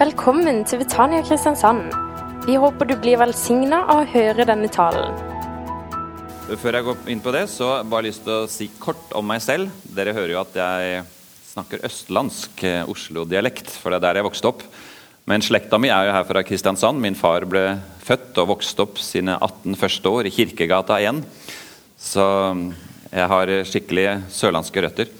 Velkommen til Betania Kristiansand. Vi håper du blir velsigna av å høre denne talen. Før jeg går inn på det, så bare lyst til å si kort om meg selv. Dere hører jo at jeg snakker østlandsk eh, Oslo-dialekt, for det er der jeg vokste opp. Men slekta mi er jo her fra Kristiansand. Min far ble født og vokste opp sine 18 første år i Kirkegata 1. Så jeg har skikkelig sørlandske røtter.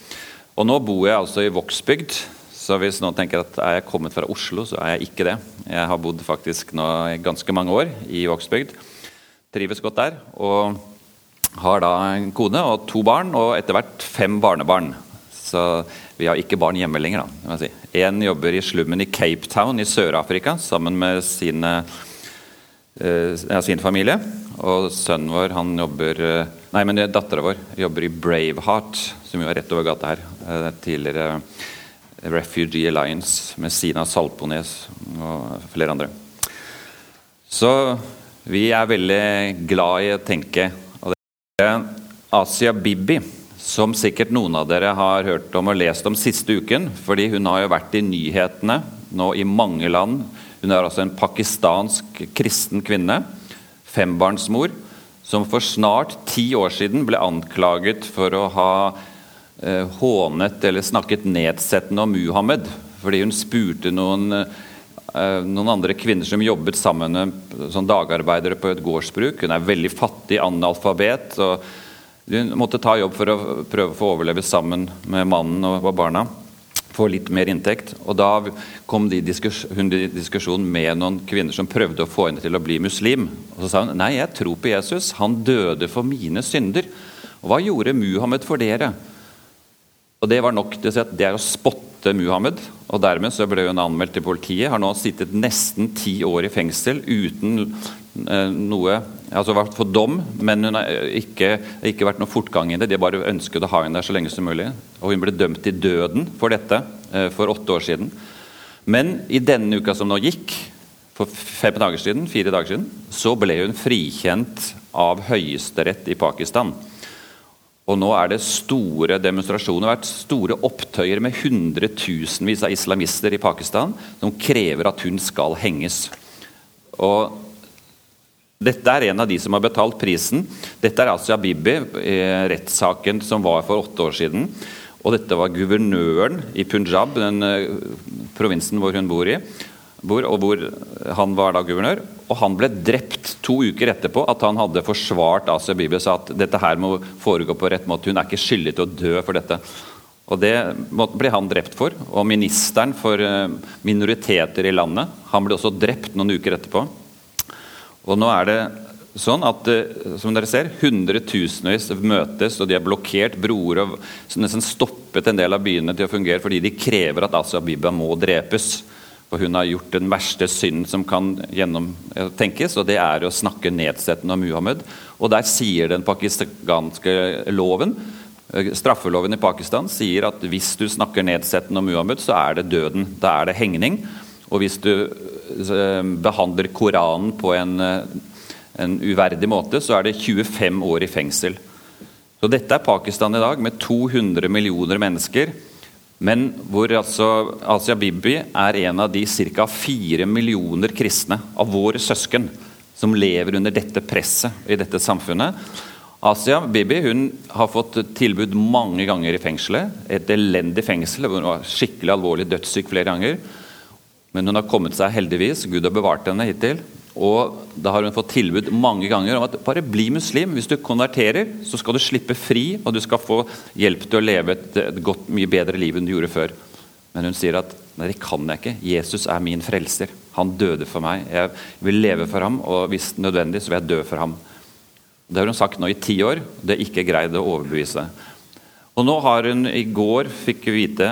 Og nå bor jeg altså i Vågsbygd. Så hvis noen tenker at er jeg kommet fra Oslo, så er jeg ikke det. Jeg har bodd faktisk nå ganske mange år i Vågsbygd. Trives godt der. Og har da en kone og to barn, og etter hvert fem barnebarn. Så vi har ikke barn hjemme lenger, da. si. En jobber i slummen i Cape Town i Sør-Afrika sammen med sine, eh, sin familie. Og sønnen vår, han jobber uh, Nei, men dattera vår jobber i Braveheart, som jo er rett over gata her. Uh, tidligere Refugee Alliance med Sina Salpones og flere andre. Så vi er veldig glad i å tenke. Og det er Asia Bibi, som sikkert noen av dere har hørt om og lest om siste uken. fordi hun har jo vært i nyhetene nå i mange land. Hun er altså en pakistansk kristen kvinne, fembarnsmor, som for snart ti år siden ble anklaget for å ha hånet eller snakket nedsettende om Muhammed. Fordi hun spurte noen, eh, noen andre kvinner som jobbet sammen med som dagarbeidere på et gårdsbruk. Hun er veldig fattig, analfabet. og Hun måtte ta jobb for å prøve å få overleve sammen med mannen og barna. Få litt mer inntekt. Og Da kom de hun i diskusjon med noen kvinner som prøvde å få henne til å bli muslim. Og Så sa hun nei, jeg tror på Jesus. Han døde for mine synder. Og Hva gjorde Muhammed for dere? Og Det var nok til å si at det er å spotte Muhammed. og Dermed så ble hun anmeldt til politiet. Har nå sittet nesten ti år i fengsel uten eh, noe altså vært for dom, men hun har ikke, ikke vært noe fortgang i det. De bare ønsket å ha henne der så lenge som mulig. Og hun ble dømt til døden for dette eh, for åtte år siden. Men i denne uka som nå gikk, for fem dager siden, fire dager siden, så ble hun frikjent av Høyesterett i Pakistan. Og nå er det store demonstrasjoner, vært store opptøyer med hundretusenvis av islamister i Pakistan som krever at hun skal henges. Og dette er en av de som har betalt prisen. Dette er Asia Bibi, eh, rettssaken som var for åtte år siden. Og dette var guvernøren i Punjab, den eh, provinsen hvor hun bor i hvor, og hvor han var da guvernør. Og han ble drept to uker etterpå at han hadde forsvart Asia Bibi og sa at dette her må foregå på rett måte. Hun er ikke skyldig til å dø for dette. Og Det ble han drept for. Og ministeren for eh, minoriteter i landet han ble også drept noen uker etterpå. Og nå er det sånn at eh, som dere ser, hundretusenvis møtes, og de har blokkert broer og nesten stoppet en del av byene til å fungere fordi de krever at Asia Bibi må drepes. For hun har gjort den verste synden som kan gjennomtenkes, og det er å snakke nedsettende om Muhammed. Og der sier den pakistanske loven, eh, straffeloven i Pakistan sier at hvis du snakker nedsettende om Muhammed, så er det døden. Da er det hengning. Og hvis du eh, behandler Koranen på en, eh, en uverdig måte, så er det 25 år i fengsel. Så dette er Pakistan i dag, med 200 millioner mennesker men hvor altså Asia Bibi er en av de ca. fire millioner kristne av våre søsken som lever under dette presset i dette samfunnet. Asia Bibi hun har fått tilbud mange ganger i fengselet. Et elendig fengsel. Hun var skikkelig alvorlig dødssyk flere ganger. Men hun har kommet seg heldigvis. Gud har bevart henne hittil. Og da har hun fått tilbud mange ganger om at bare bli muslim. Hvis du konverterer, så skal du slippe fri, og du skal få hjelp til å leve et, et godt, mye bedre liv enn du gjorde før. Men hun sier at nei, det kan jeg ikke. Jesus er min frelser. Han døde for meg. Jeg vil leve for ham, og hvis nødvendig så vil jeg dø for ham. Det har hun sagt nå i ti år. Det er ikke greid å overbevise. Og nå har hun i går fikk vite,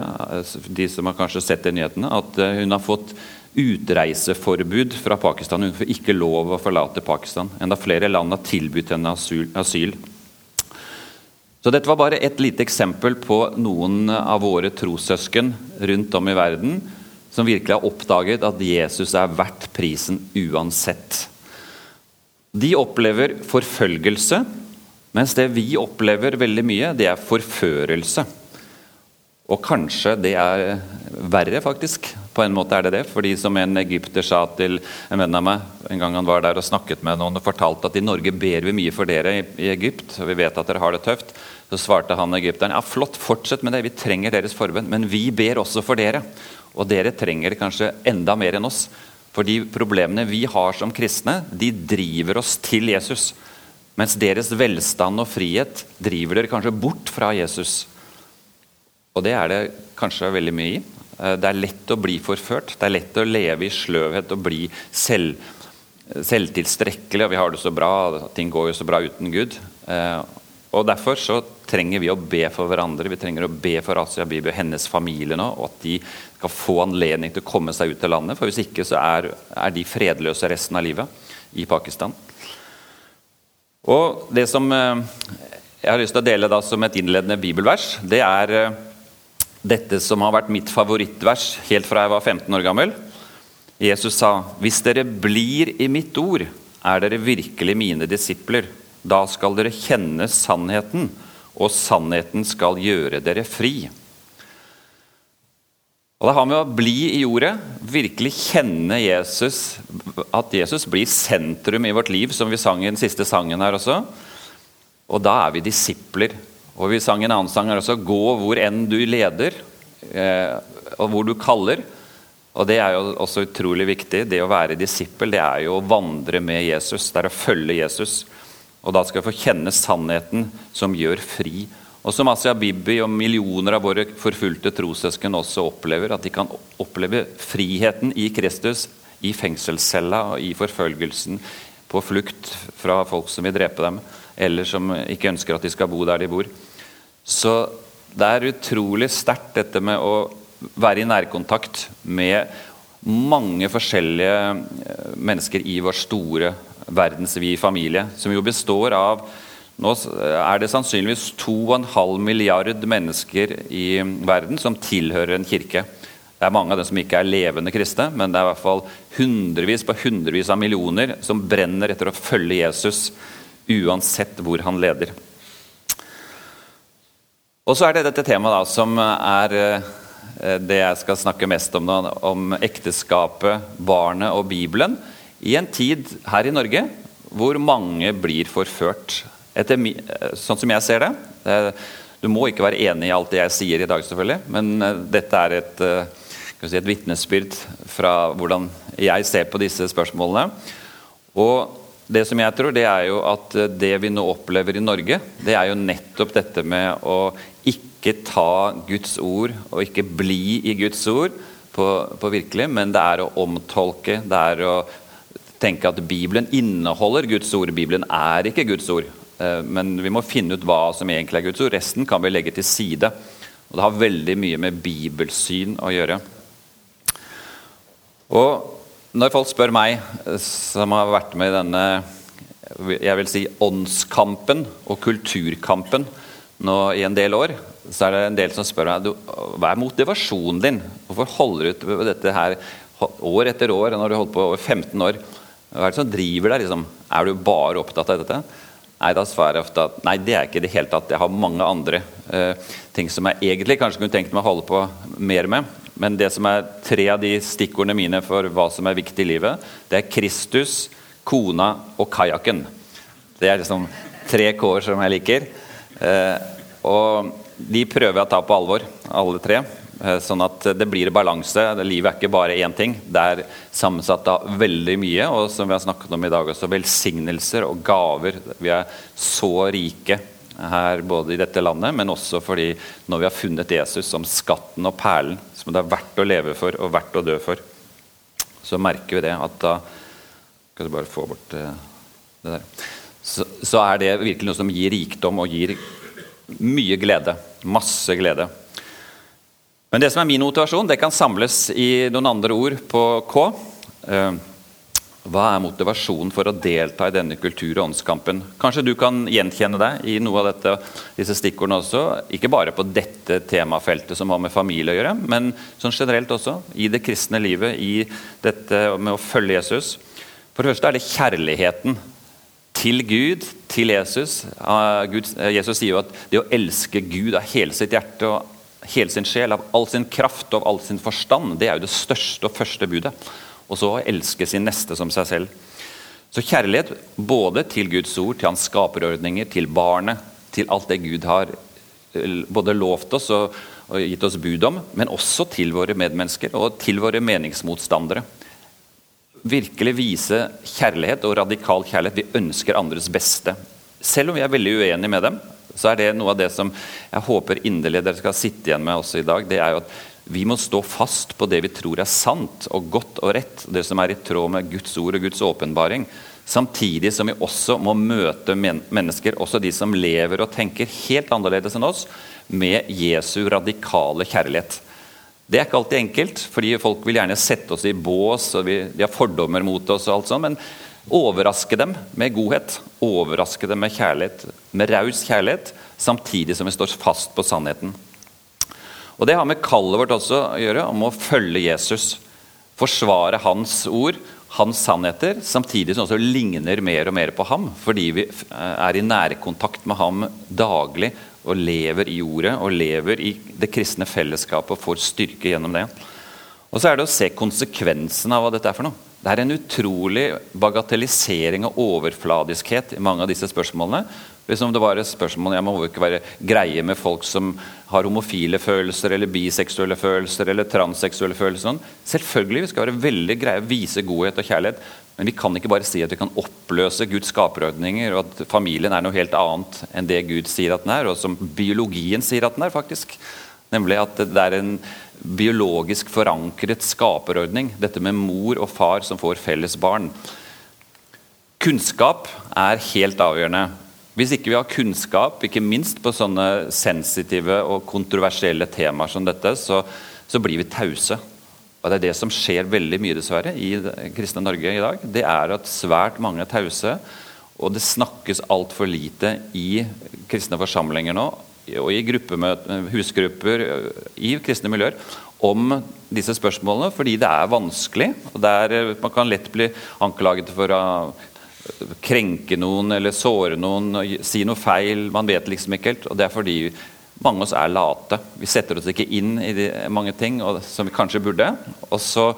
de som har kanskje sett i nyhetene, at hun har fått utreiseforbud fra Pakistan. Hun får ikke lov å forlate Pakistan. Enda flere land har tilbudt henne asyl. Så Dette var bare et lite eksempel på noen av våre trossøsken rundt om i verden som virkelig har oppdaget at Jesus er verdt prisen uansett. De opplever forfølgelse, mens det vi opplever veldig mye, det er forførelse. Og kanskje det er verre, faktisk. På en måte er det det. Fordi som en egypter sa til en venn av meg en gang han var der og snakket med noen og fortalte at i Norge ber vi mye for dere i, Egypt, og vi vet at dere har det tøft. Så svarte han egypteren ja flott, fortsett med det, vi trenger deres forbønn, men vi ber også for dere. Og dere trenger det kanskje enda mer enn oss. For de problemene vi har som kristne, de driver oss til Jesus. Mens deres velstand og frihet driver dere kanskje bort fra Jesus. Og det er det kanskje veldig mye i. Eh, det er lett å bli forført. Det er lett å leve i sløvhet og bli selv, selvtilstrekkelig. Og vi har det så bra, ting går jo så bra uten Gud. Eh, og Derfor så trenger vi å be for hverandre. Vi trenger å be for Asia Bibi og hennes familie nå, og at de skal få anledning til å komme seg ut til landet. For hvis ikke så er, er de fredløse resten av livet i Pakistan. Og Det som eh, jeg har lyst til å dele da som et innledende bibelvers, det er dette som har vært mitt favorittvers helt fra jeg var 15 år gammel. Jesus sa, 'Hvis dere blir i mitt ord, er dere virkelig mine disipler.' 'Da skal dere kjenne sannheten, og sannheten skal gjøre dere fri.' Og Det har med å bli i jordet, virkelig kjenne Jesus, at Jesus blir sentrum i vårt liv, som vi sang i den siste sangen her også. Og da er vi disipler og Vi sang en annen sang her også 'Gå hvor enn du leder', eh, og hvor du kaller. Og Det er jo også utrolig viktig. Det å være disippel det er jo å vandre med Jesus. Det er å følge Jesus. Og da skal vi få kjenne sannheten som gjør fri. Og som Asia Bibi og millioner av våre forfulgte trossøsken også opplever, at de kan oppleve friheten i Kristus i fengselscella og i forfølgelsen, på flukt fra folk som vil drepe dem, eller som ikke ønsker at de skal bo der de bor. Så det er utrolig sterkt dette med å være i nærkontakt med mange forskjellige eh, mennesker i vår store verdensvide familie, som jo består av nå er det sannsynligvis 2,5 milliard mennesker i verden som tilhører en kirke. Det er mange av dem som ikke er levende kristne, men det er i hvert fall hundrevis på hundrevis av millioner som brenner etter å følge Jesus uansett hvor han leder. Og så er det dette temaet da, som er eh, det jeg skal snakke mest om, da, om ekteskapet, barnet og Bibelen, i en tid her i Norge hvor mange blir forført. Etter, sånn som jeg ser det. Eh, du må ikke være enig i alt det jeg sier i dag, selvfølgelig, men eh, dette er et, si, et vitnesbyrd fra hvordan jeg ser på disse spørsmålene. Og det som jeg tror, det er jo at det vi nå opplever i Norge, det er jo nettopp dette med å ikke ta Guds ord og ikke bli i Guds ord på, på virkelig, men det er å omtolke, det er å tenke at Bibelen inneholder Guds ord. Bibelen er ikke Guds ord. Eh, men vi må finne ut hva som egentlig er Guds ord. Resten kan vi legge til side. Og Det har veldig mye med bibelsyn å gjøre. Og Når folk spør meg, eh, som har vært med i denne jeg vil si åndskampen og kulturkampen nå i en del år, så er det en del som spør meg hva er motivasjonen din. Hvorfor holder du ut med dette her år etter år når du har holdt på over 15 år? Hva er det som driver deg? Liksom? Er du bare opptatt av dette? Nei, da svarer jeg ofte at nei, det er ikke det hele tatt. Jeg har mange andre uh, ting som jeg egentlig kanskje kunne tenkt meg å holde på mer med. Men det som er tre av de stikkordene mine for hva som er viktig i livet, det er Kristus, kona og kajakken. Det er liksom tre k-er som jeg liker. Eh, og de prøver jeg å ta på alvor, alle tre. Eh, sånn at det blir balanse. Livet er ikke bare én ting. Det er sammensatt av veldig mye. Og som vi har snakket om i dag også, velsignelser og gaver. Vi er så rike her både i dette landet, men også fordi når vi har funnet Jesus som skatten og perlen, som det er verdt å leve for og verdt å dø for, så merker vi det at da Skal du bare få bort eh, det der. Så, så er det virkelig noe som gir rikdom og gir mye glede. Masse glede. Men det som er min motivasjon, det kan samles i noen andre ord på K. Eh, hva er motivasjonen for å delta i denne kultur- og åndskampen? Kanskje du kan gjenkjenne deg i noe av dette, disse stikkordene også. Ikke bare på dette temafeltet som har med familie å gjøre, men sånn generelt også. I det kristne livet, i dette med å følge Jesus. For det første er det kjærligheten til Gud, til Jesus. Jesus sier jo at det å elske Gud av hele sitt hjerte og hele sin sjel, av all sin kraft og av all sin forstand. Det er jo det største og første budet. Og så å elske sin neste som seg selv. Så kjærlighet både til Guds ord, til hans skaperordninger, til barnet, til alt det Gud har eh, både lovt oss og, og gitt oss bud om, men også til våre medmennesker og til våre meningsmotstandere. Virkelig vise kjærlighet og radikal kjærlighet. Vi ønsker andres beste. Selv om vi er veldig uenige med dem, så er det noe av det som jeg håper inderlig dere skal sitte igjen med også i dag. det er jo at vi må stå fast på det vi tror er sant og godt og rett, det som er i tråd med Guds ord og Guds åpenbaring. Samtidig som vi også må møte men mennesker, også de som lever og tenker helt annerledes enn oss, med Jesu radikale kjærlighet. Det er ikke alltid enkelt, fordi folk vil gjerne sette oss i bås, og vi, de har fordommer mot oss. og alt sånt, Men overraske dem med godhet, overraske dem med kjærlighet, med raus kjærlighet, samtidig som vi står fast på sannheten. Og Det har med kallet vårt også å gjøre, om å følge Jesus. Forsvare hans ord, hans sannheter, samtidig som også ligner mer og mer på ham. Fordi vi er i nærkontakt med ham daglig og lever i ordet og lever i det kristne fellesskapet og får styrke gjennom det. Og så er det å se konsekvensen av hva dette er for noe. Det er en utrolig bagatellisering og overfladiskhet i mange av disse spørsmålene. Liksom det var et spørsmål, Jeg må ikke være greie med folk som har homofile følelser eller biseksuelle følelser eller transseksuelle følelser. Sånn. Selvfølgelig vi skal være veldig greie, vise godhet og kjærlighet. Men vi kan ikke bare si at vi kan oppløse Guds skaperordninger, og at familien er noe helt annet enn det Gud sier at den er, og som biologien sier at den er. faktisk. Nemlig at det er en biologisk forankret skaperordning. Dette med mor og far som får felles barn. Kunnskap er helt avgjørende. Hvis ikke vi har kunnskap, ikke minst på sånne sensitive og kontroversielle temaer som dette, så, så blir vi tause. Og Det er det som skjer veldig mye dessverre i kristne Norge i dag. Det er at svært mange er tause, og det snakkes altfor lite i kristne forsamlinger nå og i husgrupper i kristne miljøer om disse spørsmålene, fordi det er vanskelig. og er, Man kan lett bli anklaget for å krenke noen eller såre noen, si noe feil. Man vet liksom ikke helt. og Det er fordi mange av oss er late. Vi setter oss ikke inn i de, mange ting og, som vi kanskje burde. Og så,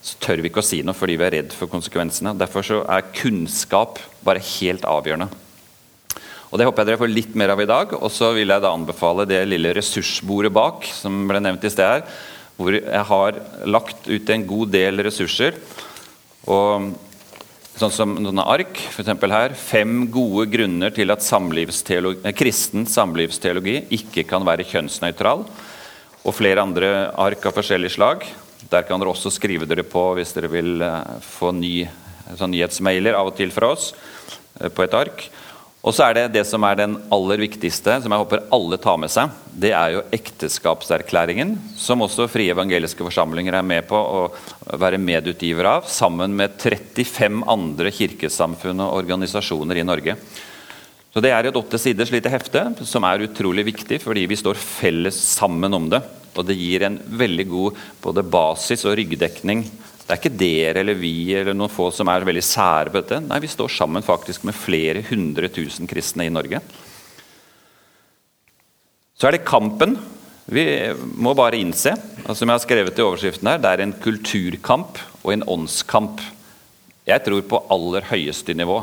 så, tør vi ikke å si noe fordi vi er redd for konsekvensene. Derfor så er kunnskap bare helt avgjørende. Og Det håper jeg dere får litt mer av i dag. Og så vil jeg da anbefale det lille ressursbordet bak, som ble nevnt i sted her, hvor jeg har lagt ut en god del ressurser. Og sånn som noen ark, f.eks. her. Fem gode grunner til at samlivsteologi, eh, kristen samlivsteologi ikke kan være kjønnsnøytral. Og flere andre ark av forskjellig slag. Der kan dere også skrive dere på hvis dere vil eh, få ny, sånn nyhetsmailer av og til fra oss eh, på et ark. Og så er det det som er den aller viktigste, som jeg håper alle tar med seg. Det er jo ekteskapserklæringen, som også Frie evangeliske forsamlinger er med på å være medutgiver av, sammen med 35 andre kirkesamfunn og organisasjoner i Norge. Så Det er et åtte siders lite hefte som er utrolig viktig, fordi vi står felles sammen om det. Og det gir en veldig god både basis og ryggdekning det er ikke dere eller vi eller noen få som er veldig sære på dette. Nei, vi står sammen faktisk med flere hundre tusen kristne i Norge. Så er det kampen. Vi må bare innse, altså som jeg har skrevet i overskriften her, det er en kulturkamp og en åndskamp. Jeg tror på aller høyeste nivå.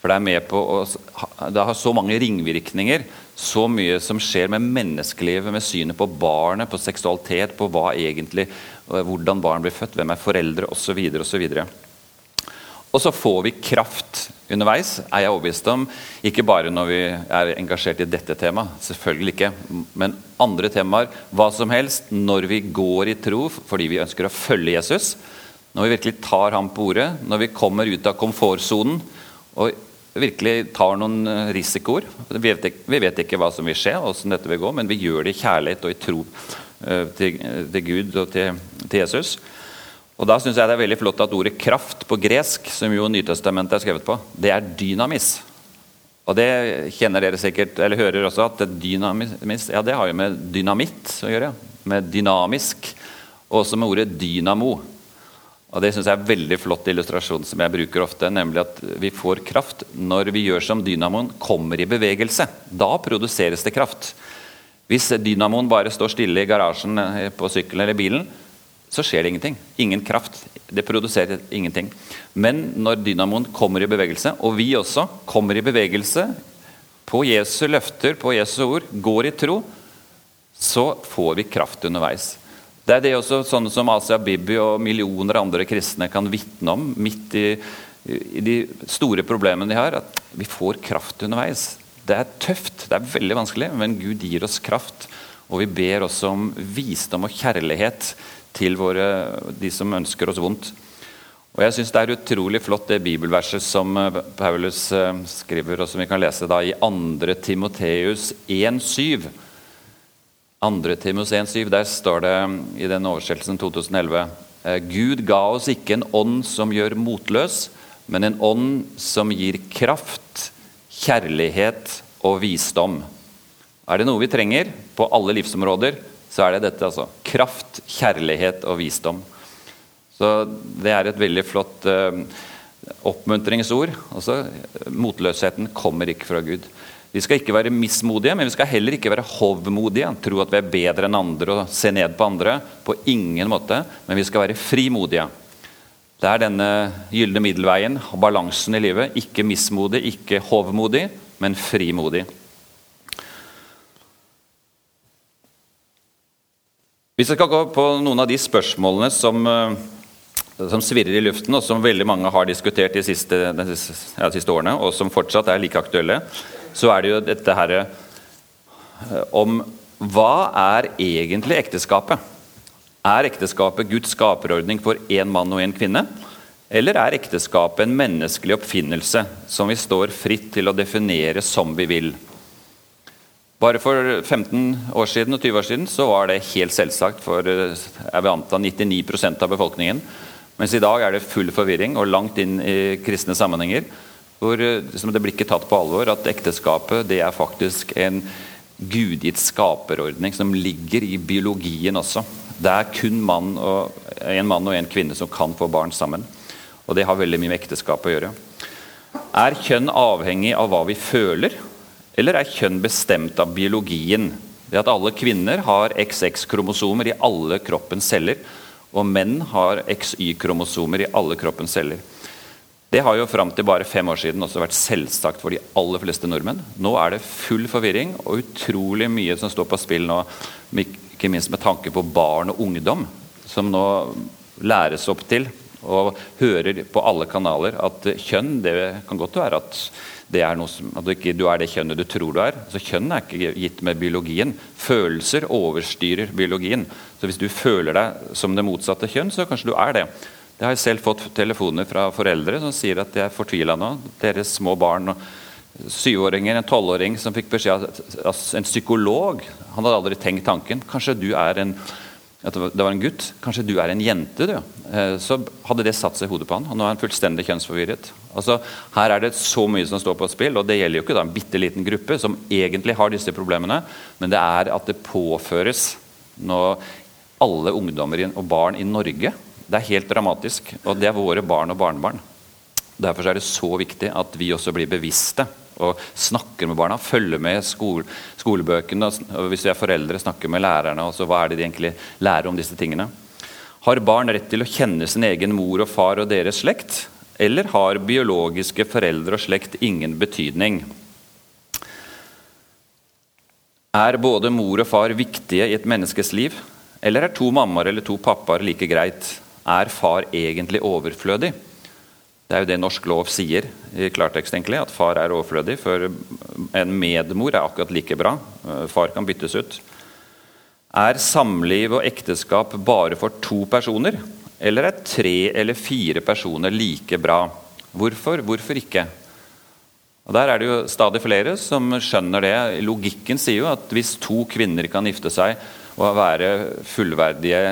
For det er med på å, det har så mange ringvirkninger. Så mye som skjer med menneskelivet, med synet på barnet, på seksualitet, på hva egentlig, hvordan barn blir født, hvem er foreldre osv. videre, Og så får vi kraft underveis, er jeg overbevist om. Ikke bare når vi er engasjert i dette temaet, selvfølgelig ikke. Men andre temaer, hva som helst, når vi går i tro fordi vi ønsker å følge Jesus. Når vi virkelig tar ham på ordet, når vi kommer ut av komfortsonen. Og virkelig tar noen eh, risikoer. Vi vet, ikke, vi vet ikke hva som vil skje, hvordan dette vil gå, men vi gjør det i kjærlighet og i tro til, til, Gud og til, til Jesus. Og Da syns jeg det er veldig flott at ordet 'kraft' på gresk, som jo Nytestamentet er skrevet på, det er dynamis. Og det kjenner dere sikkert, eller hører også, at dynamis ja, det har jo med dynamitt å gjøre. Med dynamisk. Og også med ordet dynamo. Og Det synes jeg er veldig flott illustrasjon som jeg bruker ofte. Nemlig at vi får kraft når vi gjør som dynamoen kommer i bevegelse. Da produseres det kraft. Hvis dynamoen bare står stille i garasjen eh, på sykkelen eller bilen, så skjer det ingenting. Ingen kraft. Det produserer ingenting. Men når dynamoen kommer i bevegelse, og vi også kommer i bevegelse på Jesu løfter, på Jesu ord, går i tro, så får vi kraft underveis. Det er det også sånne som Asia Bibi og millioner andre kristne kan vitne om midt i, i de store problemene de har, at vi får kraft underveis. Det er tøft, det er veldig vanskelig, men Gud gir oss kraft. Og vi ber også om visdom og kjærlighet til våre, de som ønsker oss vondt. Og jeg synes Det er utrolig flott det bibelverset som eh, Paulus eh, skriver, og som vi kan lese da i 2. Timoteus 1,7. 2. Timoteus 1,7, Der står det i den oversettelsen 2011 eh, Gud ga oss ikke en ånd som gjør motløs, men en ånd som gir kraft, kjærlighet og visdom. Er det noe vi trenger på alle livsområder, så er det dette. altså. Kraft, kjærlighet og visdom. Så Det er et veldig flott uh, oppmuntringsord. Altså, motløsheten kommer ikke fra Gud. Vi skal ikke være mismodige, men vi skal heller ikke være hovmodige. Tro at vi er bedre enn andre og se ned på andre. På ingen måte. Men vi skal være frimodige. Det er denne gylne middelveien, balansen i livet. Ikke mismodig, ikke hovmodig, men frimodig. Hvis jeg skal gå på noen av de spørsmålene som, eh, som svirrer i luften, og som veldig mange har diskutert de siste, de siste, årene, og som fortsatt er like aktuelle, så er det jo dette her eh, om hva er egentlig ekteskapet? Er ekteskapet Guds skaperordning for én mann og én kvinne? Eller er ekteskapet en menneskelig oppfinnelse som vi står fritt til å definere som vi vil? Bare for 15 år siden og 20 år siden så var det helt selvsagt for jeg vil anta 99% av befolkningen. Mens i dag er det full forvirring og langt inn i kristne sammenhenger. Hvor liksom, det blir ikke tatt på alvor at ekteskapet det er faktisk en gudgitt skaperordning som ligger i biologien også. Det er kun mann en mann og en kvinne som kan få barn sammen. Og det har veldig mye med ekteskap å gjøre. Er kjønn avhengig av hva vi føler, eller er kjønn bestemt av biologien? Det at alle kvinner har XX-kromosomer i alle kroppens celler, og menn har XY-kromosomer i alle kroppens celler. Det har jo fram til bare fem år siden også vært selvsagt for de aller fleste nordmenn. Nå er det full forvirring og utrolig mye som står på spill nå, ikke minst med tanke på barn og ungdom, som nå læres opp til og hører på alle kanaler at kjønn det kan godt være at er som, at du ikke du er det kjønnet du tror du er. Så Kjønn er ikke gitt med biologien. Følelser overstyrer biologien. Så Hvis du føler deg som det motsatte kjønn, så kanskje du er det. Det har jeg selv fått telefoner fra foreldre som sier at de er fortvila nå. Deres små barn og syvåringer, en tolvåring som fikk beskjed av en psykolog Han hadde aldri tenkt tanken. Kanskje du er en det var en gutt. Kanskje du er en jente, du. Eh, så hadde det satt seg i hodet på han. og Nå er han fullstendig kjønnsforvirret. Altså, her er det så mye som står på spill, og det gjelder jo ikke da en bitte liten gruppe som egentlig har disse problemene, men det er at det påføres når alle ungdommer og barn i Norge. Det er helt dramatisk, og det er våre barn og barnebarn. Derfor er det så viktig at vi også blir bevisste og snakker med barna. Følger med skole, skolebøkene. og Hvis vi er foreldre, snakker med lærerne. Altså, hva er det de egentlig lærer om disse tingene? Har barn rett til å kjenne sin egen mor og far og deres slekt? Eller har biologiske foreldre og slekt ingen betydning? Er både mor og far viktige i et menneskes liv? Eller er to mammaer eller to pappaer like greit? Er far egentlig overflødig? Det er jo det norsk lov sier i klartekst, egentlig, at far er overflødig. For en medmor er akkurat like bra. Far kan byttes ut. Er samliv og ekteskap bare for to personer? Eller er tre eller fire personer like bra? Hvorfor? Hvorfor ikke? Og Der er det jo stadig flere som skjønner det. Logikken sier jo at hvis to kvinner kan gifte seg og være fullverdige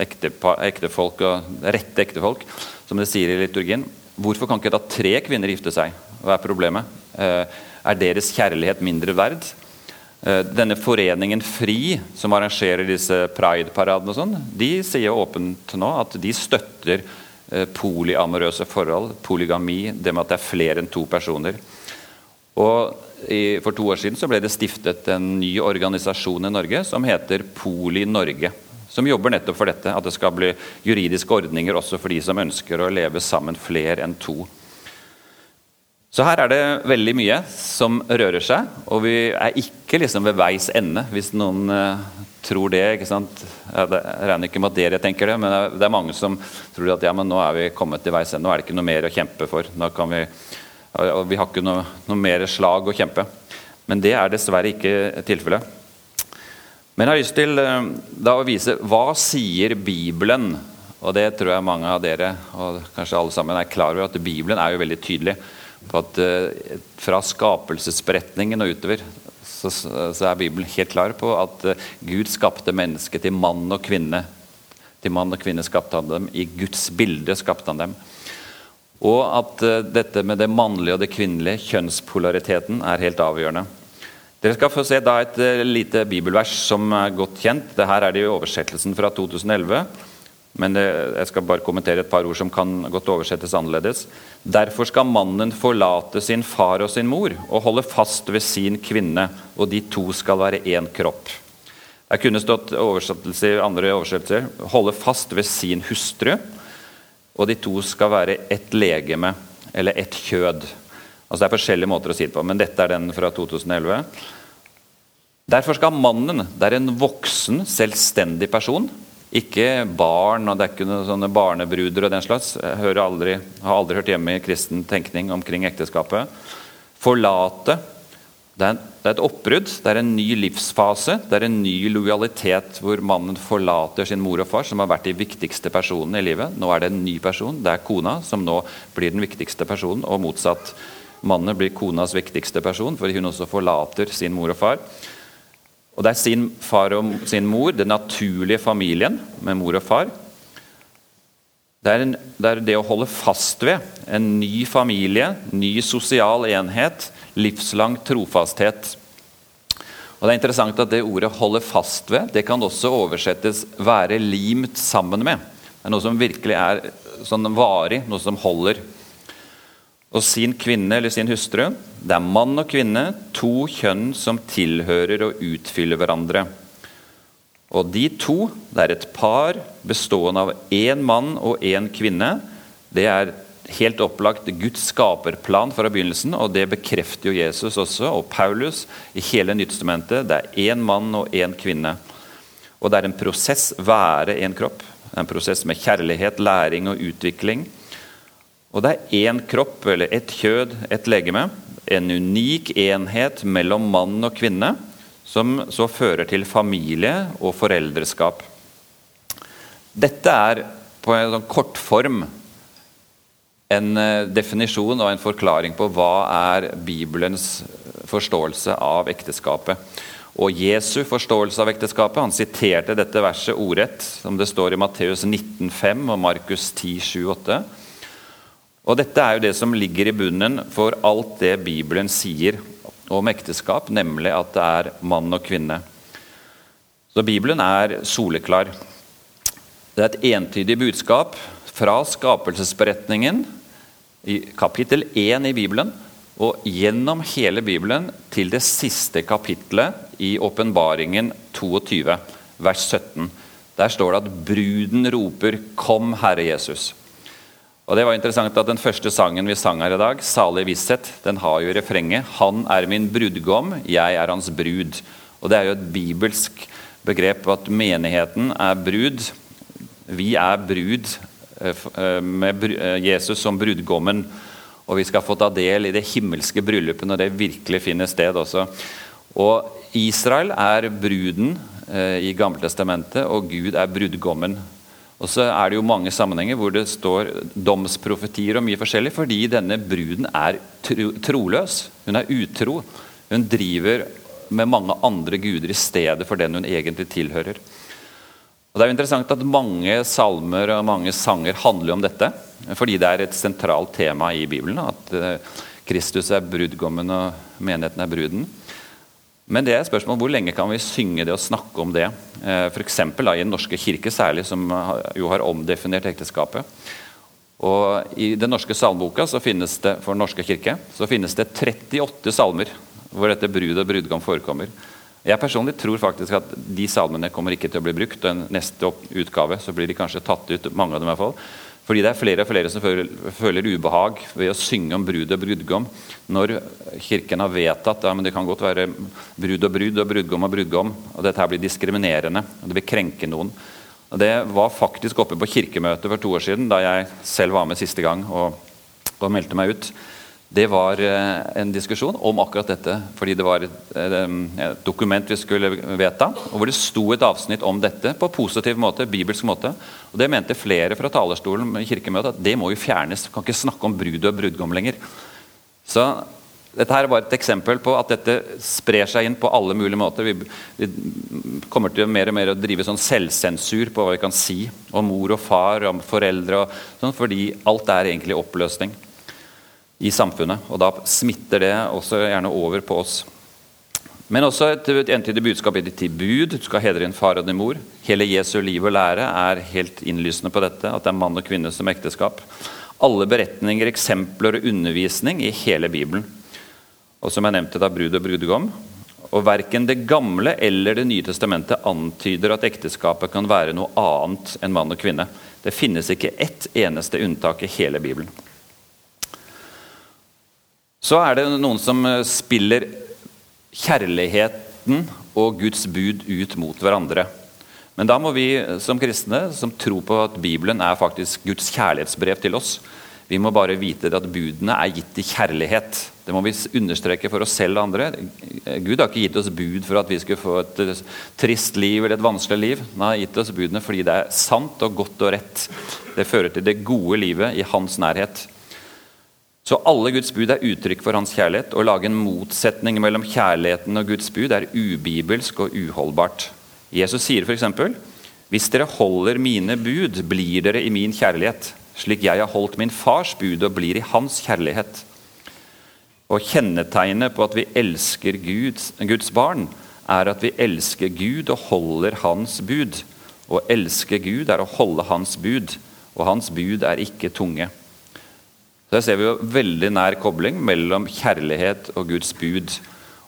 ektefolk og rette ektefolk, som det sier i liturgien, Hvorfor kan ikke da tre kvinner gifte seg? Hva er problemet? Eh, er deres kjærlighet mindre verd? Eh, denne foreningen FRI, som arrangerer disse pride-paradene, og sånn, de sier åpent nå at de støtter eh, polyamorøse forhold, polygami, det med at det er flere enn to personer. Og for to år siden så ble det stiftet en ny organisasjon i Norge som heter Poli Norge. Som jobber nettopp for dette, at det skal bli juridiske ordninger også for de som ønsker å leve sammen flere enn to. Så her er det veldig mye som rører seg, og vi er ikke liksom ved veis ende, hvis noen uh, tror det. ikke sant? Jeg regner ikke med at dere tenker det, men det er mange som tror at ja, men nå er vi kommet til veis ende, nå er det ikke noe mer å kjempe for. Nå kan vi, og vi har ikke noe, noe mer slag å kjempe. Men det er dessverre ikke tilfellet. Men jeg har lyst til uh, da å vise hva sier Bibelen og det tror jeg mange av dere og kanskje alle sammen er klar over at Bibelen er jo veldig tydelig på at uh, fra skapelsesberetningen og utover så, så, er Bibelen helt klar på at uh, Gud skapte mennesket til mann og kvinne. Til mann og kvinne skapte han dem. I Guds bilde skapte han dem. Og at dette med det mannlige og det kvinnelige, kjønnspolariteten, er helt avgjørende. Dere skal få se da et lite bibelvers som er godt kjent. Dette er det i oversettelsen fra 2011. Men jeg skal bare kommentere et par ord som kan godt oversettes annerledes. Derfor skal mannen forlate sin far og sin mor og holde fast ved sin kvinne, og de to skal være én kropp. Det kunne stått oversettelse, andre oversettelser holde fast ved sin hustru, og de to skal være ett legeme, eller ett kjød. Altså Det er forskjellige måter å si det på, men dette er den fra 2011. Derfor skal mannen, det er en voksen, selvstendig person, ikke barn, og det er ikke noen sånne barnebruder og den slags. Jeg aldri, har aldri hørt hjemme i kristen tenkning omkring ekteskapet. Forlate. Det er, det er, et oppbrudd, det er en ny livsfase. Det er en ny lojalitet hvor mannen forlater sin mor og far, som har vært de viktigste personene i livet. Nå er det en ny person, det er kona, som nå blir den viktigste personen. Og motsatt. Mannen blir konas viktigste person fordi hun også forlater sin mor og far. Og det er sin far og sin mor, den naturlige familien med mor og far. Det er, en, det er, det å holde fast ved en ny familie, ny sosial enhet, livslang trofasthet. Og Det er interessant at det ordet 'holde fast ved' det kan også oversettes 'være limt sammen med'. Det er noe som virkelig er sånn varig, noe som holder og sin kvinne eller sin hustru. Det er mann og kvinne, to kjønn som tilhører og utfyller hverandre. Og de to, det er et par bestående av én mann og én kvinne. Det er helt opplagt Guds skaperplan fra begynnelsen, og det bekrefter jo Jesus også, og Paulus i hele Nyttestamentet. Det er én mann og én kvinne. Og det er en prosess være en kropp. En prosess med kjærlighet, læring og utvikling. Og det er én kropp, eller ett kjød, ett legeme. En unik enhet mellom mann og kvinne, som så fører til familie og foreldreskap. Dette er på en sånn kortform en eh, definisjon og en forklaring på hva er Bibelens forståelse av ekteskapet. Og Jesu forståelse av ekteskapet Han siterte dette verset ordrett, som det står i Matteus 19,5 og Markus 10, 7, 8. Og Dette er jo det som ligger i bunnen for alt det Bibelen sier om ekteskap, nemlig at det er mann og kvinne. Så Bibelen er soleklar. Det er et entydig budskap fra skapelsesberetningen i kapittel 1 i Bibelen og gjennom hele Bibelen til det siste kapittelet i åpenbaringen 22, vers 17. Der står det at bruden roper 'Kom, Herre Jesus'. Og det var interessant at Den første sangen vi sang her i dag, 'Salig visshet', den har jo refrenget 'Han er min brudgom, jeg er hans brud'. Og Det er jo et bibelsk begrep at menigheten er brud. Vi er brud eh, eh, med eh, Jesus som brudgommen. Og vi skal få ta del i det himmelske bryllupet når det virkelig finner sted også. Og Israel er bruden i Gammeltestamentet, og Gud er brudgommen. Og så er det jo mange sammenhenger hvor det står domsprofetier og mye forskjellig, fordi denne bruden er tro, troløs. Hun er utro. Hun driver med mange andre guder i stedet for den hun egentlig tilhører. Og Det er jo interessant at mange salmer og mange sanger handler om dette. Fordi det er et sentralt tema i Bibelen. At eh, Kristus er brudgommen og menigheten er bruden. Men det er et spørsmål hvor lenge kan vi synge det og snakke om det? Eh, F.eks. i Den norske kirke, særlig, som jo har omdefinert ekteskapet. Og I Den norske salmeboka så finnes det for norske kirke, så finnes det 38 salmer. hvor dette brud og brudgom forekommer. Jeg personlig tror faktisk at de salmene kommer ikke til å bli brukt. og neste utgave så blir de kanskje tatt ut, mange av dem i hvert fall. Fordi det er flere og flere som føler, føler ubehag ved å synge om brud og brudgom. Når Kirken har vedtatt ja, men det kan godt være brud og brud og brudgom og brudgom. og Dette her blir diskriminerende, og det vil krenke noen. Og Det var faktisk oppe på kirkemøtet for to år siden, da jeg selv var med siste gang og, og meldte meg ut det var eh, en diskusjon om akkurat dette. Fordi det var et, et, dokument vi skulle vedta, og hvor det sto et avsnitt om dette på positiv måte. bibelsk måte. Og Det mente flere fra talerstolen i kirkemøtet at det må jo fjernes. Vi kan ikke snakke om brud og brudgom lenger. Så dette her er bare et eksempel på at dette sprer seg inn på alle mulige måter. Vi, vi kommer til mer og mer å drive sånn selvsensur på hva vi kan si om mor og far og foreldre, og sånn, fordi alt er egentlig oppløsning i samfunnet. Og da smitter det også gjerne over på oss. Men også et, et entydig budskap i ditt bud. Du skal hedre din far og din mor. Hele Jesu liv og lære er helt innlysende på dette, at det er mann og kvinne som ekteskap. Alle beretninger, eksempler og undervisning i hele Bibelen. Og som jeg nevnte, da brud og brudgom. Og Verken Det gamle eller Det nye testamentet antyder at ekteskapet kan være noe annet enn mann og kvinne. Det finnes ikke ett eneste unntak i hele Bibelen. Så er det noen som eh, spiller kjærligheten og Guds bud ut mot hverandre. Men da må vi som kristne, som tror på at Bibelen er faktisk Guds kjærlighetsbrev til oss, vi må bare vite at budene er gitt i kjærlighet. Det må vi understreke for oss selv og andre. Gud har ikke gitt oss bud for at vi skulle få et trist liv eller et vanskelig liv. Han har gitt oss budene fordi det er sant og godt og rett. Det fører til det gode livet i hans nærhet. Så alle Guds bud er uttrykk for hans kjærlighet. Å lage en motsetning mellom kjærligheten og Guds bud er ubibelsk og uholdbart. Jesus sier f.eks.: Hvis dere holder mine bud, blir dere i min kjærlighet, slik jeg har holdt min fars bud og blir i hans kjærlighet. Og Kjennetegnet på at vi elsker Guds, Guds barn, er at vi elsker Gud og holder Hans bud. Å elske Gud er å holde Hans bud, og Hans bud er ikke tunge. Der ser vi jo veldig nær kobling mellom kjærlighet og Guds bud.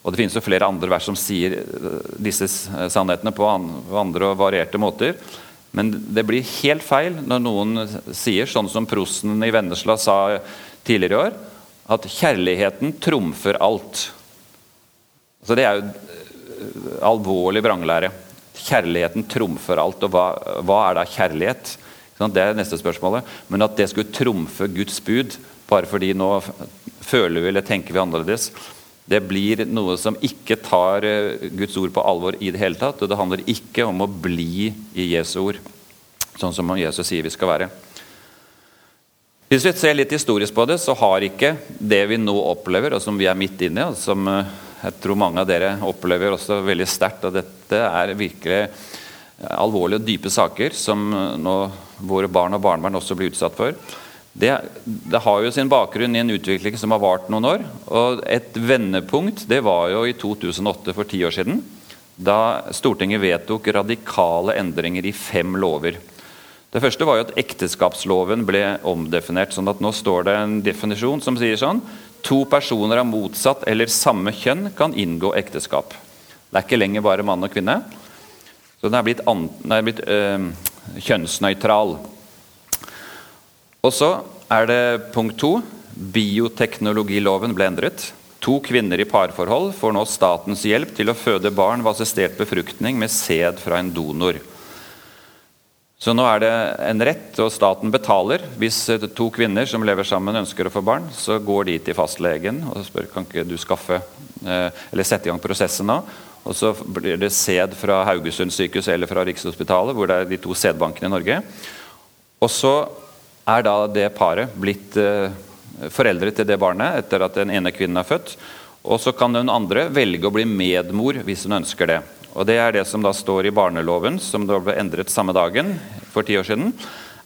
Og Det finnes jo flere andre vers som sier eh, disse sannhetene på andre og varierte måter. Men det blir helt feil når noen sier, sånn som prosten i Vennesla sa tidligere i år, at kjærligheten trumfer alt. Så Det er jo eh, alvorlig vranglære. Kjærligheten trumfer alt. Og hva, hva er da kjærlighet? Det er neste spørsmålet. Men at det skulle trumfe Guds bud, bare fordi nå føler vi eller tenker vi annerledes. Det blir noe som ikke tar eh, Guds ord på alvor i det hele tatt. Og det handler ikke om å bli i Jesu ord, sånn som Jesus sier vi skal være. Hvis vi ser litt historisk på det, så har ikke det vi nå opplever, og som vi er midt inne i, og som eh, jeg tror mange av dere opplever også veldig sterkt, at dette er virkelig alvorlige og dype saker som nå våre barn og barnebarn også blir utsatt for det, det, har jo sin bakgrunn i en utvikling som har vart noen år. og Et vendepunkt det var jo i 2008, for ti år siden, da Stortinget vedtok radikale endringer i fem lover. Det første var jo at ekteskapsloven ble omdefinert. sånn at Nå står det en definisjon som sier sånn To personer av motsatt eller samme kjønn kan inngå ekteskap. Det er ikke lenger bare mann og kvinne. Så den er blitt, an, den er blitt øh, kjønnsnøytral. Og så er det punkt to. Bioteknologiloven ble endret. To kvinner i parforhold får nå statens hjelp til å føde barn ved assistert befruktning med sæd fra en donor. Så nå er det en rett, og staten betaler. Hvis to kvinner som lever sammen ønsker å få barn, så går de til fastlegen og spør kan ikke du skaffe eh, eller sette i gang prosessen nå. Og så blir det sæd fra Haugesund sykehus eller fra Rikshospitalet, hvor det er de to sædbankene i Norge. Og så er da det paret blitt eh, foreldre til det barnet etter at den ene kvinnen er født. Og så kan den andre velge å bli medmor hvis hun ønsker det. Og Det er det som da står i barneloven, som da ble endret samme dagen for ti år siden.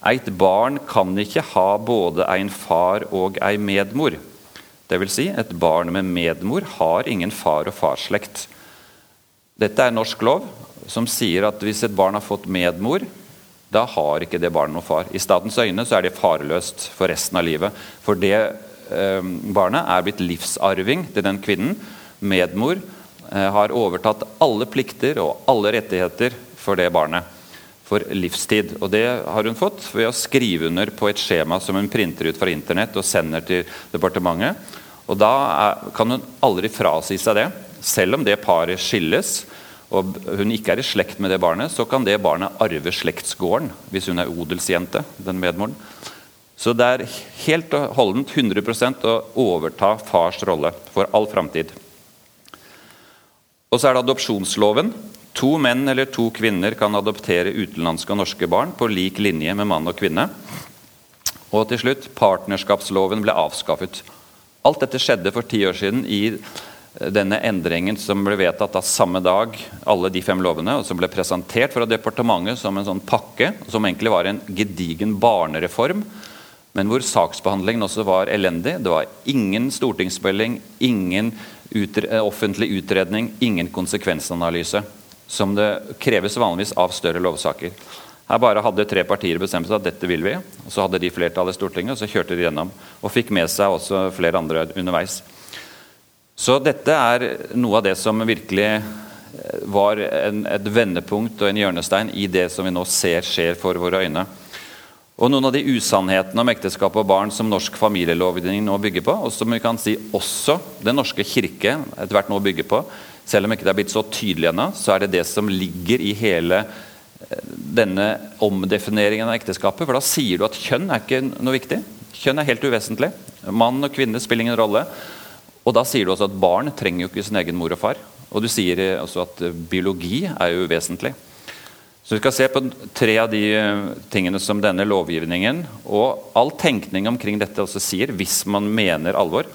Eit barn kan ikke ha både en far og ei medmor. Dvs. Si, et barn med medmor har ingen far og farsslekt. Dette er norsk lov, som sier at hvis et barn har fått medmor, da har ikke det barnet noen far. I statens øyne så er det farløst for resten av livet. For det eh, barnet er blitt livsarving til den kvinnen. medmor eh, har overtatt alle plikter og alle rettigheter for det barnet. For livstid. Og det har hun fått ved å skrive under på et skjema som hun printer ut fra internett og sender til departementet. Og da er, kan hun aldri frasi seg det. Selv om det paret skilles, og hun ikke er i slekt med det barnet, så kan det barnet arve slektsgården hvis hun er odelsjente. den medmoren. Så det er helt og holdent 100 å overta fars rolle for all framtid. Og så er det adopsjonsloven. To menn eller to kvinner kan adoptere utenlandske og norske barn på lik linje med mann og kvinne. Og til slutt partnerskapsloven ble avskaffet. Alt dette skjedde for ti år siden i denne endringen som ble vedtatt da samme dag, alle de fem lovene, og som ble presentert fra departementet som en sånn pakke, som egentlig var en gedigen barnereform, men hvor saksbehandlingen også var elendig. Det var ingen stortingsmelding, ingen utre offentlig utredning, ingen konsekvensanalyse, som det kreves vanligvis av større lovsaker. Her bare hadde tre partier bestemt seg at dette vil vi, så hadde de flertall i Stortinget, og så kjørte de gjennom, og fikk med seg også flere andre underveis. Så dette er noe av det som virkelig eh, var en, et vendepunkt og en hjørnestein i det som vi nå ser skjer for våre øyne. Og noen av de usannhetene om ekteskap og barn som norsk familielovgivning nå bygger på, og som vi kan si også Den norske kirke etter hvert nå bygger på, selv om ikke det er blitt så tydelig ennå, så er det det som ligger i hele eh, denne omdefineringen av ekteskapet. For da sier du at kjønn er ikke noe viktig. Kjønn er helt uvesentlig. Mann og kvinne spiller ingen rolle. Og da sier du også at barn trenger jo ikke sin egen mor og far. Og du sier også at eh, biologi er jo uvesentlig. Så Vi skal se på tre av de eh, tingene som denne lovgivningen og all tenkning omkring dette også sier, hvis man mener alvor.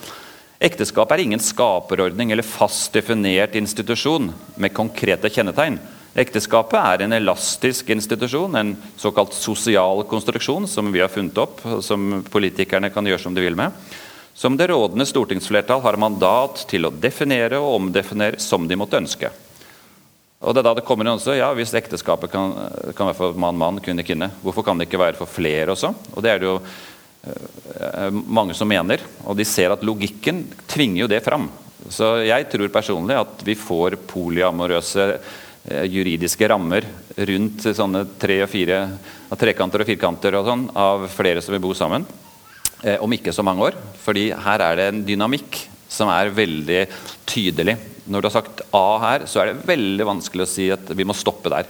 Ekteskap er ingen skaperordning eller fast definert institusjon med konkrete kjennetegn. Ekteskapet er en elastisk institusjon, en såkalt sosial konstruksjon som vi har funnet opp, som politikerne kan gjøre som de vil med som det rådende stortingsflertall har mandat til å definere og omdefinere som de måtte ønske. Og det er da det kommer inn også, ja, Hvis ekteskapet kan, kan være for mann-mann, kvinne-kvinne, hvorfor kan det ikke være for flere også? Og Det er det jo eh, mange som mener, og de ser at logikken tvinger jo det fram. Så jeg tror personlig at vi får polyamorøse eh, juridiske rammer rundt sånne tre og fire, trekanter og firkanter og sånn, av flere som vil bo sammen eh, om ikke så mange år. fordi her er det en dynamikk som er veldig tydelig. Når du har sagt A her, så er det veldig vanskelig å si at vi må stoppe der.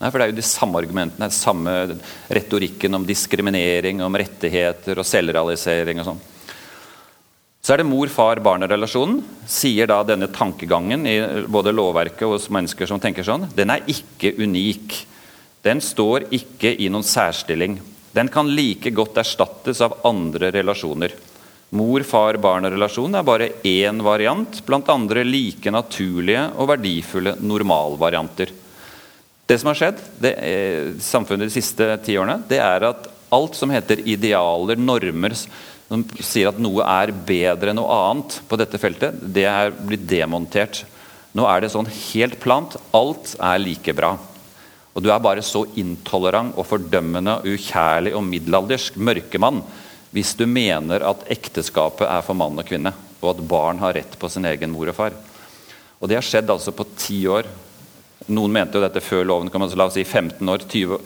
Nei, for Det er jo de samme argumentene, den samme retorikken om diskriminering, om rettigheter og selvrealisering og sånn. Så er det mor-far-barn-relasjonen. Sier da denne tankegangen i både lovverket og hos mennesker som tenker sånn, den er ikke unik. Den står ikke i noen særstilling. Den kan like godt erstattes av andre relasjoner. Mor-far-barn-relasjon er bare én variant blant andre like naturlige og verdifulle normalvarianter. Det som har skjedd det er, samfunnet de siste ti årene, det er at alt som heter idealer, normer, som sier at noe er bedre enn noe annet på dette feltet, det er blitt demontert. Nå er det sånn helt plant. Alt er like bra. Og du er bare så intolerant og fordømmende, ukjærlig og middelaldersk mørkemann hvis du mener at ekteskapet er for mann og kvinne, og at barn har rett på sin egen mor og far. Og Det har skjedd altså på ti år. Noen mente jo dette før loven kom, altså la oss si 15 år. 20.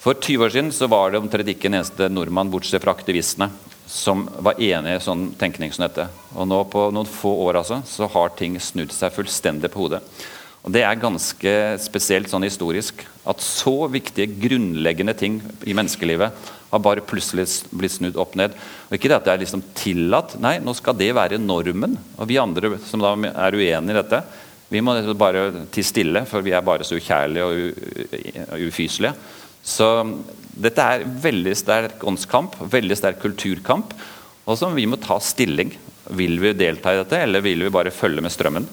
For 20 år siden så var det omtrent ikke en eneste nordmann, bortsett fra aktivistene, som var enig i sånn tenkning som dette. Og nå på noen få år altså, så har ting snudd seg fullstendig på hodet. Og Det er ganske spesielt sånn historisk at så viktige, grunnleggende ting i menneskelivet har bare plutselig blitt snudd opp ned. Og Ikke det at det er liksom tillatt, nei, nå skal det være normen. Og vi andre som da er uenige i dette, vi må bare tie stille, for vi er bare så ukjærlige og ufyselige. Så dette er veldig sterk åndskamp, veldig sterk kulturkamp, og som vi må ta stilling. Vil vi delta i dette, eller vil vi bare følge med strømmen?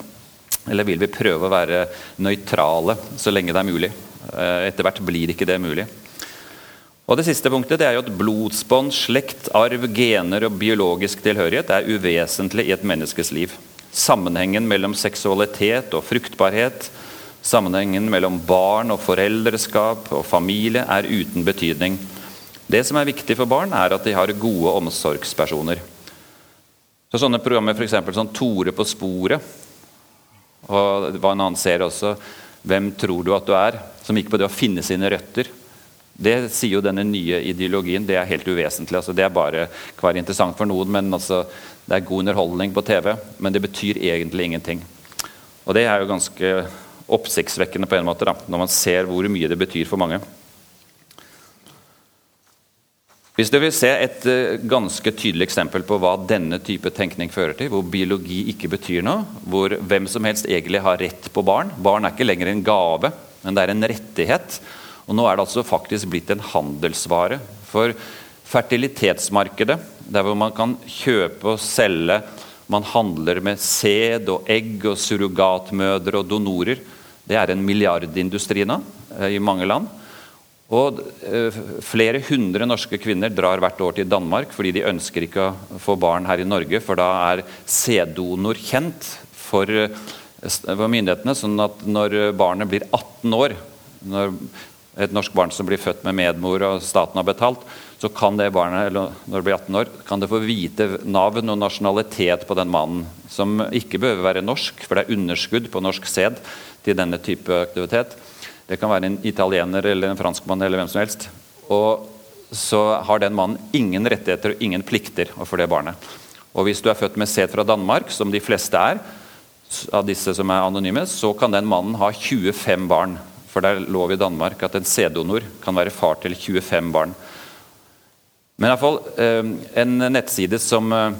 Eller vil vi prøve å være nøytrale så lenge det er mulig? Eh, etter hvert blir ikke det mulig. Og Det siste punktet det er jo at blodsbånd, slekt, arv, gener og biologisk tilhørighet er uvesentlig i et menneskes liv. Sammenhengen mellom seksualitet og fruktbarhet, sammenhengen mellom barn og foreldreskap og familie er uten betydning. Det som er viktig for barn, er at de har gode omsorgspersoner. Så Sånne programmer for som sånn Tore på sporet Og det var en annen serie også, 'Hvem tror du at du er?', som gikk på det å finne sine røtter. Det sier jo denne nye ideologien. Det er helt uvesentlig. Altså, det er bare være interessant for noen, men altså, det er god underholdning på TV. Men det betyr egentlig ingenting. Og det er jo ganske oppsiktsvekkende på en måte, da, når man ser hvor mye det betyr for mange. Hvis du vil se et uh, ganske tydelig eksempel på hva denne type tenkning fører til, hvor biologi ikke betyr noe, hvor hvem som helst egentlig har rett på barn Barn er ikke lenger en gave, men det er en rettighet. Og nå er det altså faktisk blitt en handelsvare. For fertilitetsmarkedet, der hvor man kan kjøpe og selge Man handler med sæd og egg og surrogatmødre og donorer. Det er en milliardindustri nå uh, i mange land. Og eh, Flere hundre norske kvinner drar hvert år til Danmark fordi de ønsker ikke å få barn her i Norge, for da er sæddonor kjent for, eh, myndighetene. sånn at når barnet blir 18 år, når et norsk barn som blir født med medmor og staten har betalt, så kan det barnet eller når det blir 18 år, kan det få vite navn og nasjonalitet på den mannen. Som ikke behøver være norsk, for det er underskudd på norsk sæd til denne type aktivitet. Det kan være en italiener eller en franskmann eller hvem som helst. Og så har den mannen ingen rettigheter og ingen plikter overfor det barnet. Og hvis du er født med sæd fra Danmark, som de fleste er, av disse som er anonyme, så kan den mannen ha 25 barn. For det er lov i Danmark at en sæddonor kan være far til 25 barn. Men i hvert fall, eh, en nettside som eh,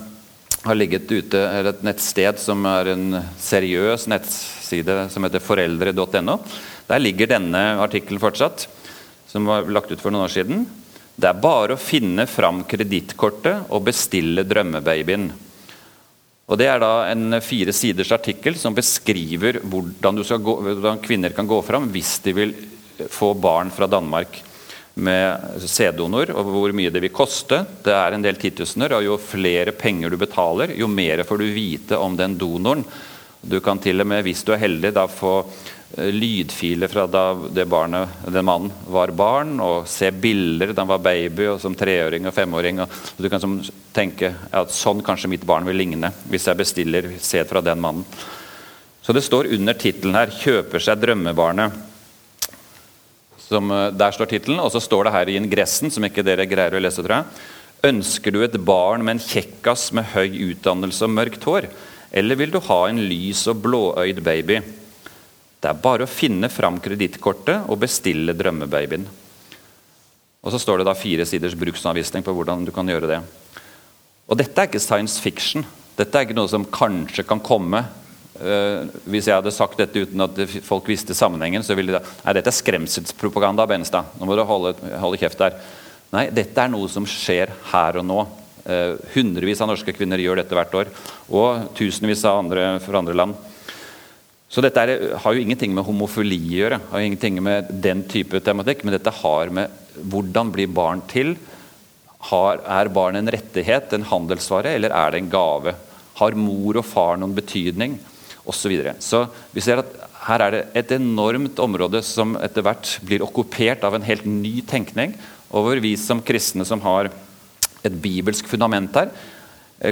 har ligget ute, eller et nettsted som er en seriøs nettside som heter foreldre.no, der ligger denne artikkelen fortsatt, som var lagt ut for noen år siden. Det er bare å finne fram kredittkortet og bestille drømmebabyen. Og Det er da en fire siders artikkel som beskriver hvordan, gå, hvordan kvinner kan gå fram hvis de vil få barn fra Danmark med sæddonor, og hvor mye det vil koste. Det er en del titusener, og jo flere penger du betaler, jo mer får du vite om den donoren. Du kan til og med, hvis du er heldig, da få lydfiler fra da barnet, den mannen var barn, og se bilder da han var baby og som treåring og femåring. Og du kan tenke at sånn kanskje mitt barn vil ligne hvis jeg bestiller sæd fra den mannen. Så det står under tittelen her 'Kjøper seg drømmebarnet'. Som, eh, der står tittelen, og så står det her i ingressen, som ikke dere greier å lese, tror jeg. Ønsker du et barn med en kjekkas med høy utdannelse og mørkt hår? Eller vil du ha en lys og blåøyd baby? Det er bare å finne fram kredittkortet og bestille drømmebabyen. Og Så står det da fire siders bruksanvisning på hvordan du kan gjøre det. Og Dette er ikke science fiction. Dette er ikke noe som kanskje kan komme. Uh, hvis jeg hadde sagt dette uten at folk visste sammenhengen, så ville de Nei, dette er skremselspropaganda, Benstad. Nå må du holde, holde, kjeft der. Nei, dette er noe som skjer her og nå. Uh, hundrevis av norske kvinner gjør dette hvert år. Og tusenvis av andre fra andre land. Så dette er, har jo ingenting med homofili å gjøre, har jo ingenting med den type tematikk, men dette har med hvordan blir barn til? Har, er barn en rettighet, en handelsvare, eller er det en gave? Har mor og far noen betydning? Og så, videre. så vi ser at her er det et enormt område som etter hvert blir okkupert av en helt ny tenkning, og hvor vi som kristne som har et bibelsk fundament her,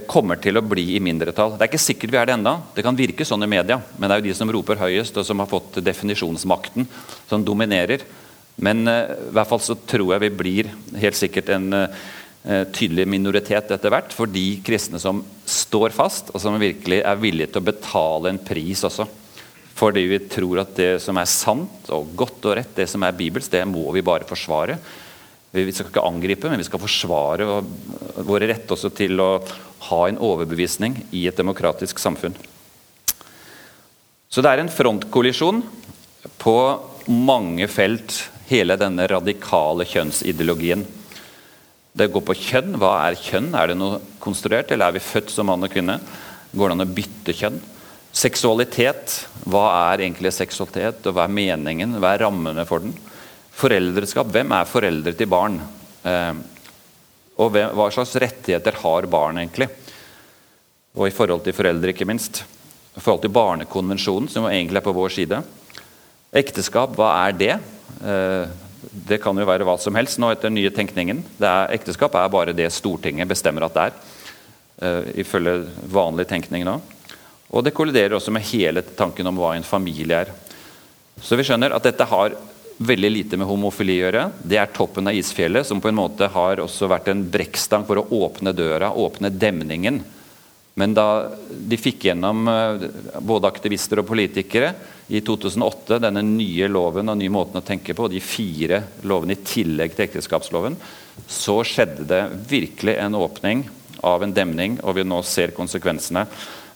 kommer til å bli i mindretall. Det er ikke sikkert vi er det enda. Det kan virke sånn i media, men det er jo de som roper høyest, og som har fått definisjonsmakten, som dominerer. Men uh, i hvert fall så tror jeg vi blir helt sikkert en uh, tydelig minoritet etter hvert for de kristne som står fast, og som virkelig er villige til å betale en pris også. Fordi vi tror at det som er sant og godt og rett, det som er bibelsk, det må vi bare forsvare. Vi skal ikke angripe, men vi skal forsvare våre rett også til å ha en overbevisning i et demokratisk samfunn. Så det er en frontkollisjon på mange felt, hele denne radikale kjønnsideologien. Det går på kjønn. Hva er kjønn? Er det noe konstruert, eller er vi født som mann og kvinne? Går det an å bytte kjønn? Seksualitet. Hva er egentlig seksualitet, og hva er meningen? Hva er rammene for den? Foreldreskap. Hvem er foreldre til barn? Eh, og hva slags rettigheter har barn egentlig? Og i forhold til foreldre, ikke minst. I forhold til Barnekonvensjonen, som egentlig er på vår side. Ekteskap, hva er det? Eh, det kan jo være hva som helst nå etter den nye tenkningen. Er, ekteskap er bare det Stortinget bestemmer at det er. Uh, ifølge vanlig tenkning nå. Og det kolliderer også med hele tanken om hva en familie er. Så vi skjønner at dette har veldig lite med homofili å gjøre. Det er toppen av isfjellet, som på en måte har også vært en brekkstang for å åpne døra, åpne demningen. Men da de fikk gjennom eh, både aktivister og politikere i 2008 denne nye loven og nye måten å tenke på, de fire lovene i tillegg til ekteskapsloven, så skjedde det virkelig en åpning av en demning, og vi nå ser konsekvensene.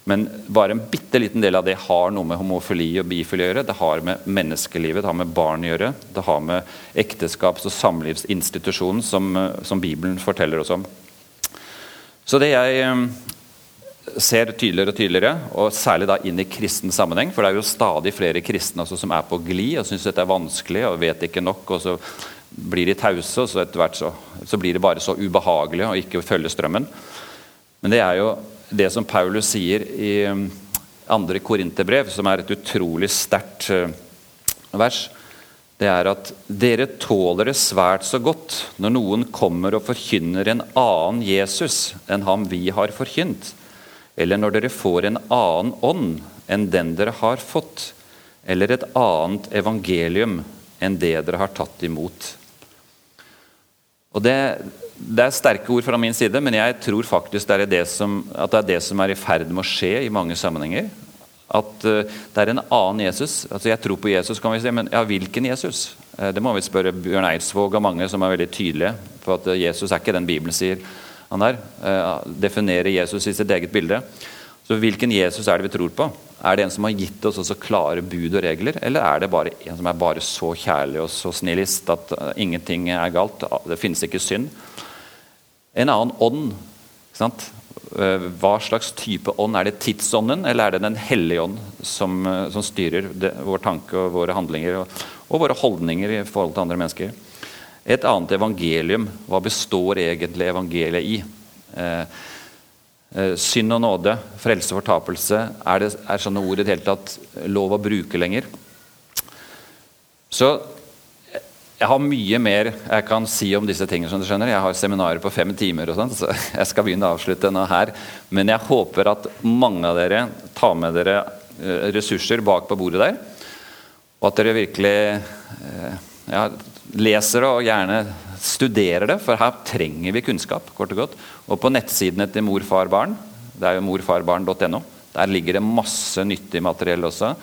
Men bare en bitte liten del av det har noe med homofili og bifili å gjøre. Det har med menneskelivet, det har med barn å gjøre. Det har med ekteskaps- og samlivsinstitusjonen som, som, Bibelen forteller oss om. Så det jeg eh, ser tydeligere og tydeligere, og særlig da inn i kristen sammenheng For det er jo stadig flere kristne altså, som er på glid og syns dette er vanskelig og vet ikke nok. og så blir de tause, og så etter hvert så, så blir det bare så ubehagelig å ikke følge strømmen. Men det er jo det som Paulus sier i um, andre korinterbrev, som er et utrolig sterkt uh, vers, det er at dere tåler det svært så godt når noen kommer og forkynner en annen Jesus enn ham vi har forkynt, eller når dere får en annen ånd enn den dere har fått, eller et annet evangelium enn det dere har tatt imot. Og det, det er sterke ord fra min side, men jeg tror faktisk det er det som, at det er det som er i ferd med å skje i mange sammenhenger. At uh, det er en annen Jesus. Altså Jeg tror på Jesus, kan vi si, men ja, hvilken Jesus? Uh, det må vi spørre Bjørn Eidsvåg og mange som er veldig tydelige på at uh, Jesus er ikke den Bibelen sier han er. definerer Jesus i sitt eget bilde. Så hvilken Jesus er det vi tror på? Er det en som har gitt oss også klare bud og regler, eller er det bare en som er bare så kjærlig og så snillist at ingenting er galt? Det finnes ikke synd en annen ånd. Eh, hva slags type ånd? Er det tidsånden, eller er det Den hellige ånd som, eh, som styrer det, vår tanke og våre handlinger og, og, våre holdninger i forhold til andre mennesker? Et annet evangelium. Hva består egentlig evangeliet i? Eh, eh, synd og nåde, frelse og fortapelse. Er, det, er sånne ord i det hele tatt lov å bruke lenger? Så jeg har mye mer jeg kan si om disse tingene. som du skjønner. Jeg har seminarer på fem timer, og sånt, så jeg skal begynne å avslutte nå her. Men jeg håper at mange av dere tar med dere eh, ressurser bak på bordet der. Og at dere virkelig eh, ja, leser og gjerne studerer det, for her trenger vi kunnskap. kort Og godt. Og på nettsidene til Mor, far, barn, det er jo morfarbarn.no, der ligger det masse nyttig materiell også.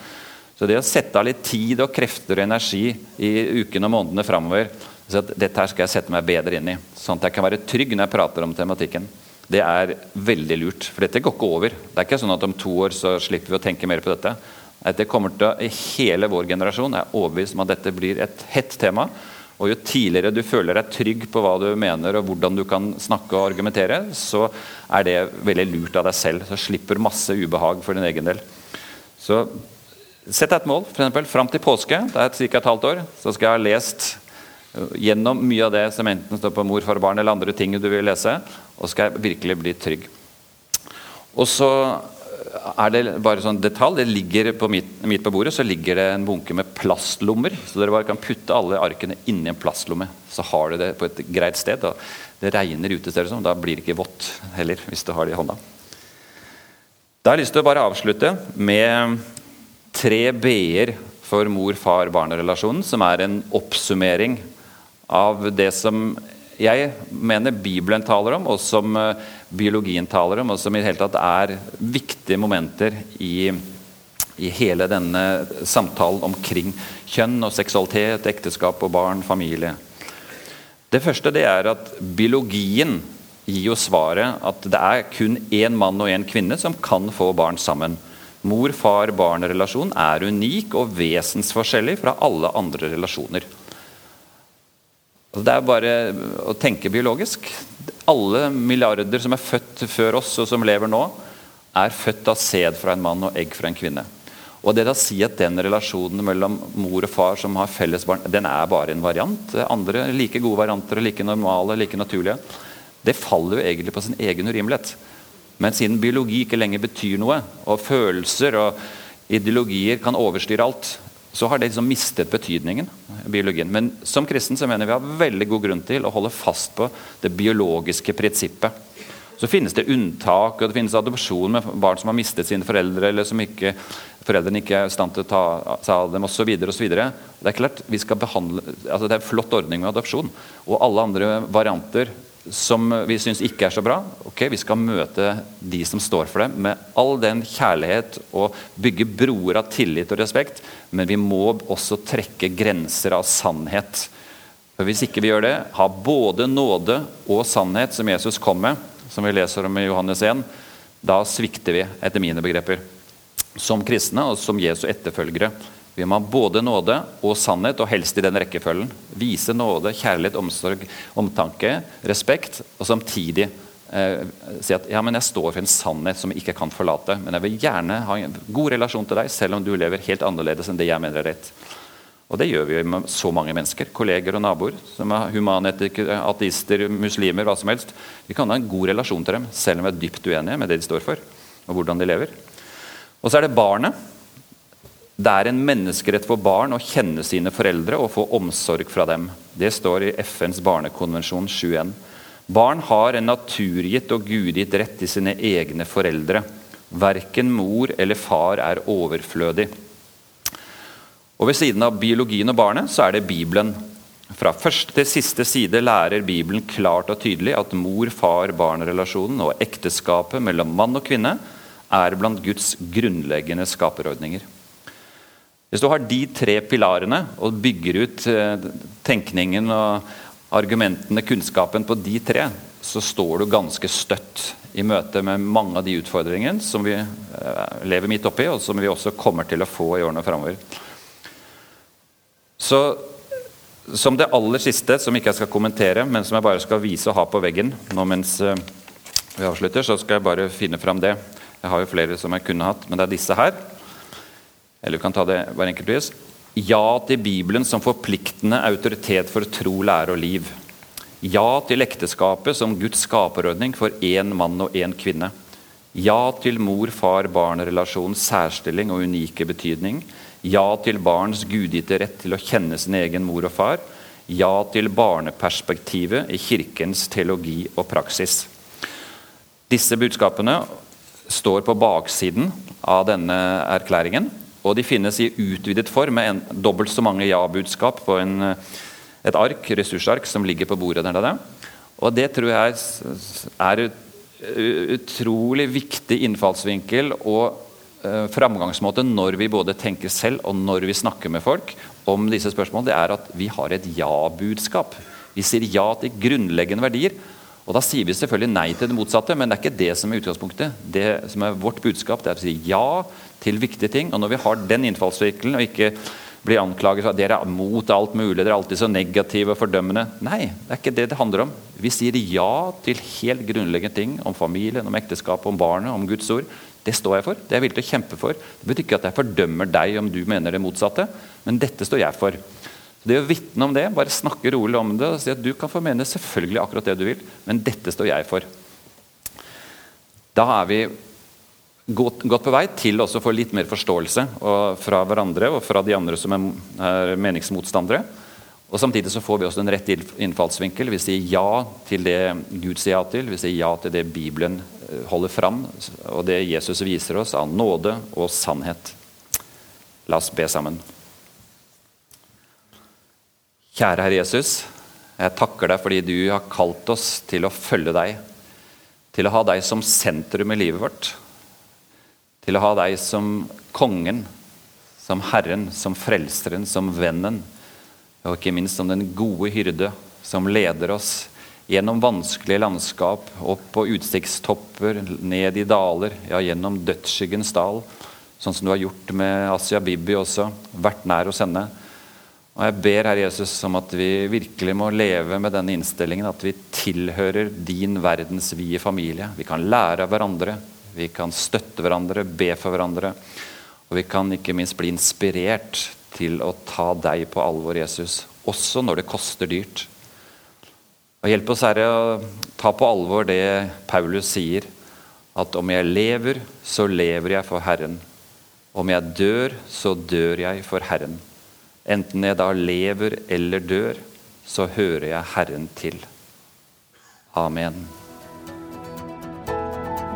Så det å sette av litt tid og krefter og energi i ukene og månedene framover så at dette her skal jeg sette meg bedre inn i, sånn at jeg kan være trygg når jeg prater om tematikken. Det er veldig lurt, for dette går ikke over. Det er ikke sånn at om to år så slipper vi å tenke mer på dette. Dette kommer til å, hele vår generasjon er overbevist om at dette blir et hett tema. Og Jo tidligere du føler deg trygg på hva du mener og hvordan du kan snakke og argumentere, så er det veldig lurt av deg selv. Så slipper masse ubehag for din egen del. Så Sett deg et mål. Eksempel, Fram til påske, det er ca. et halvt år, så skal jeg ha lest øh, gjennom mye av det som enten står på mor far, barn eller andre ting du vil lese, og skal jeg virkelig bli trygg. Og så er det bare sånn detalj. det ligger på midt, midt, på bordet så ligger det en bunke med plastlommer. Så dere bare kan putte alle arkene inni en plastlomme. Så har du det på et greit sted. og Det regner ute, ser det som. Da blir det ikke vått heller, hvis du har det i hånda. Da har jeg lyst til å bare avslutte med tre b-er for mor-far-barn-relasjonen, som er en oppsummering av det som jeg mener Bibelen taler om, og som eh, biologien taler om, og som i det hele tatt er viktige momenter i, i hele denne samtalen omkring kjønn og seksualitet, ekteskap og barn, familie. Det første det er at biologien gir jo svaret at det er kun én mann og én kvinne som kan få barn sammen. Mor-far-barn-relasjonen er unik og vesensforskjellig fra alle andre relasjoner. Det er bare å tenke biologisk. Alle milliarder som er født før oss, og som lever nå, er født av sæd fra en mann og egg fra en kvinne. Og det å si at den relasjonen mellom mor og far som har felles barn, den er bare en variant, andre like gode varianter, like normale, like naturlige, det faller jo egentlig på sin egen urimelighet. Men siden biologi ikke lenger betyr noe, og følelser og ideologier kan overstyre alt, så har det liksom mistet betydningen. biologien. Men som kristen så mener vi har veldig god grunn til å holde fast på det biologiske prinsippet. Så finnes det unntak, og det finnes adopsjon med barn som har mistet sine foreldre, eller som ikke, foreldrene ikke er i stand til å ta seg av dem osv. Det er klart, vi skal behandle, altså det er en flott ordning med adopsjon. Og alle andre varianter som vi syns ikke er så bra. ok, Vi skal møte de som står for det, med all den kjærlighet og bygge broer av tillit og respekt. Men vi må også trekke grenser av sannhet. For Hvis ikke vi gjør det, har både nåde og sannhet, som Jesus kom med, som vi leser om i Johannes 1, da svikter vi, etter mine begreper, som kristne og som Jesu etterfølgere. Vi må ha både nåde og sannhet, og helst i den rekkefølgen. Vise nåde, kjærlighet, omsorg, omtanke, respekt, og samtidig eh, si at ja, men jeg står for en sannhet som jeg ikke kan forlate. Men jeg vil gjerne ha en god relasjon til deg, selv om du lever helt annerledes enn det jeg mener er rett. Og det gjør vi med så mange mennesker. Kolleger og naboer. som er Humanetikere, ateister, muslimer, hva som helst. Vi kan ha en god relasjon til dem, selv om vi er dypt uenige med det de står for. og hvordan de lever. Og så er det barnet det er en menneskerett for barn å kjenne sine foreldre og få omsorg fra dem. Det står i FNs barnekonvensjon 7.1. Barn har en naturgitt og gudgitt rett til sine egne foreldre. Verken mor eller far er overflødig. Og Ved siden av biologien og barnet så er det Bibelen. Fra første til siste side lærer Bibelen klart og tydelig at mor-far-barn-relasjonen og ekteskapet mellom mann og kvinne er blant Guds grunnleggende skaperordninger. Hvis du har de tre pilarene og bygger ut eh, tenkningen og argumentene, kunnskapen på de tre, så står du ganske støtt i møte med mange av de utfordringene som vi eh, lever midt oppi, og som vi også kommer til å få i årene framover. Så som det aller siste, som ikke jeg skal kommentere, men som jeg bare skal vise og ha på veggen nå mens eh, vi avslutter, så skal jeg bare finne fram det. Jeg har jo flere som jeg kunne hatt, men det er disse her. Eller vi kan ta det hver enkelt vis. Ja til Bibelen som forpliktende autoritet for tro, lære og liv. Ja til ekteskapet som Guds skaperordning for én mann og én kvinne. Ja til mor-far-barn-relasjonens særstilling og unike betydning. Ja til barns gudgitte rett til å kjenne sin egen mor og far. Ja til barneperspektivet i Kirkens teologi og praksis. Disse budskapene står på baksiden av denne erklæringen. Og de finnes i utvidet form med en, dobbelt så mange ja-budskap på en, et ark, ressursark som ligger på bordet der der. Og det tror jeg er utrolig viktig innfallsvinkel og uh, framgangsmåte når vi både tenker selv og når vi snakker med folk om disse spørsmålene, det er at vi har et ja-budskap. Vi sier ja til grunnleggende verdier. Og Da sier vi selvfølgelig nei til det motsatte, men det er ikke det som er utgangspunktet. Det som er Vårt budskap det er å si ja til viktige ting. Og når vi har den innfallsvinkelen og ikke blir anklaget for at dere er mot alt mulig, dere er alltid så negative og fordømmende Nei, det er ikke det det handler om. Vi sier ja til helt grunnleggende ting om familien, om ekteskapet, om barnet, om Guds ord. Det står jeg for. Det er jeg villig til å kjempe for. Det betyr ikke at jeg fordømmer deg om du mener det motsatte, men dette står jeg for. Det å vitne om det, bare snakke rolig om det og si at du kan få mene selvfølgelig akkurat det du vil, men dette står jeg for. Da er vi godt, godt, på vei til å få litt mer forståelse fra hverandre og fra de andre som er, er meningsmotstandere. Og Samtidig så får vi også en rett innfallsvinkel. Vi sier ja til det Gud sier ja til. Vi sier ja til det Bibelen eh, holder fram, og det Jesus viser oss av nåde og sannhet. La oss be sammen. Kjære Herre Jesus. Jeg takker deg fordi du har kalt oss til å følge deg. Til å ha deg som sentrum i livet vårt til å ha deg som kongen, som Herren, som frelseren, som vennen, og ikke minst som den gode hyrde som leder oss gjennom vanskelige landskap, opp på utsiktstopper, ned i daler, ja, gjennom dødsskyggens dal, sånn som du har gjort med Asia Bibi også, vært nær hos henne. Og Jeg ber Herre Jesus om at vi virkelig må leve med denne innstillingen, at vi tilhører din verdensvide familie. Vi kan lære av hverandre, vi kan støtte hverandre, be for hverandre. Og vi kan ikke minst bli inspirert til å ta deg på alvor, Jesus. Også når det koster dyrt. Og Hjelp oss, Herre, å ta på alvor det Paulus sier. At om jeg lever, så lever jeg for Herren. Om jeg dør, så dør jeg for Herren. Enten jeg da lever eller dør, så hører jeg Herren til. Amen.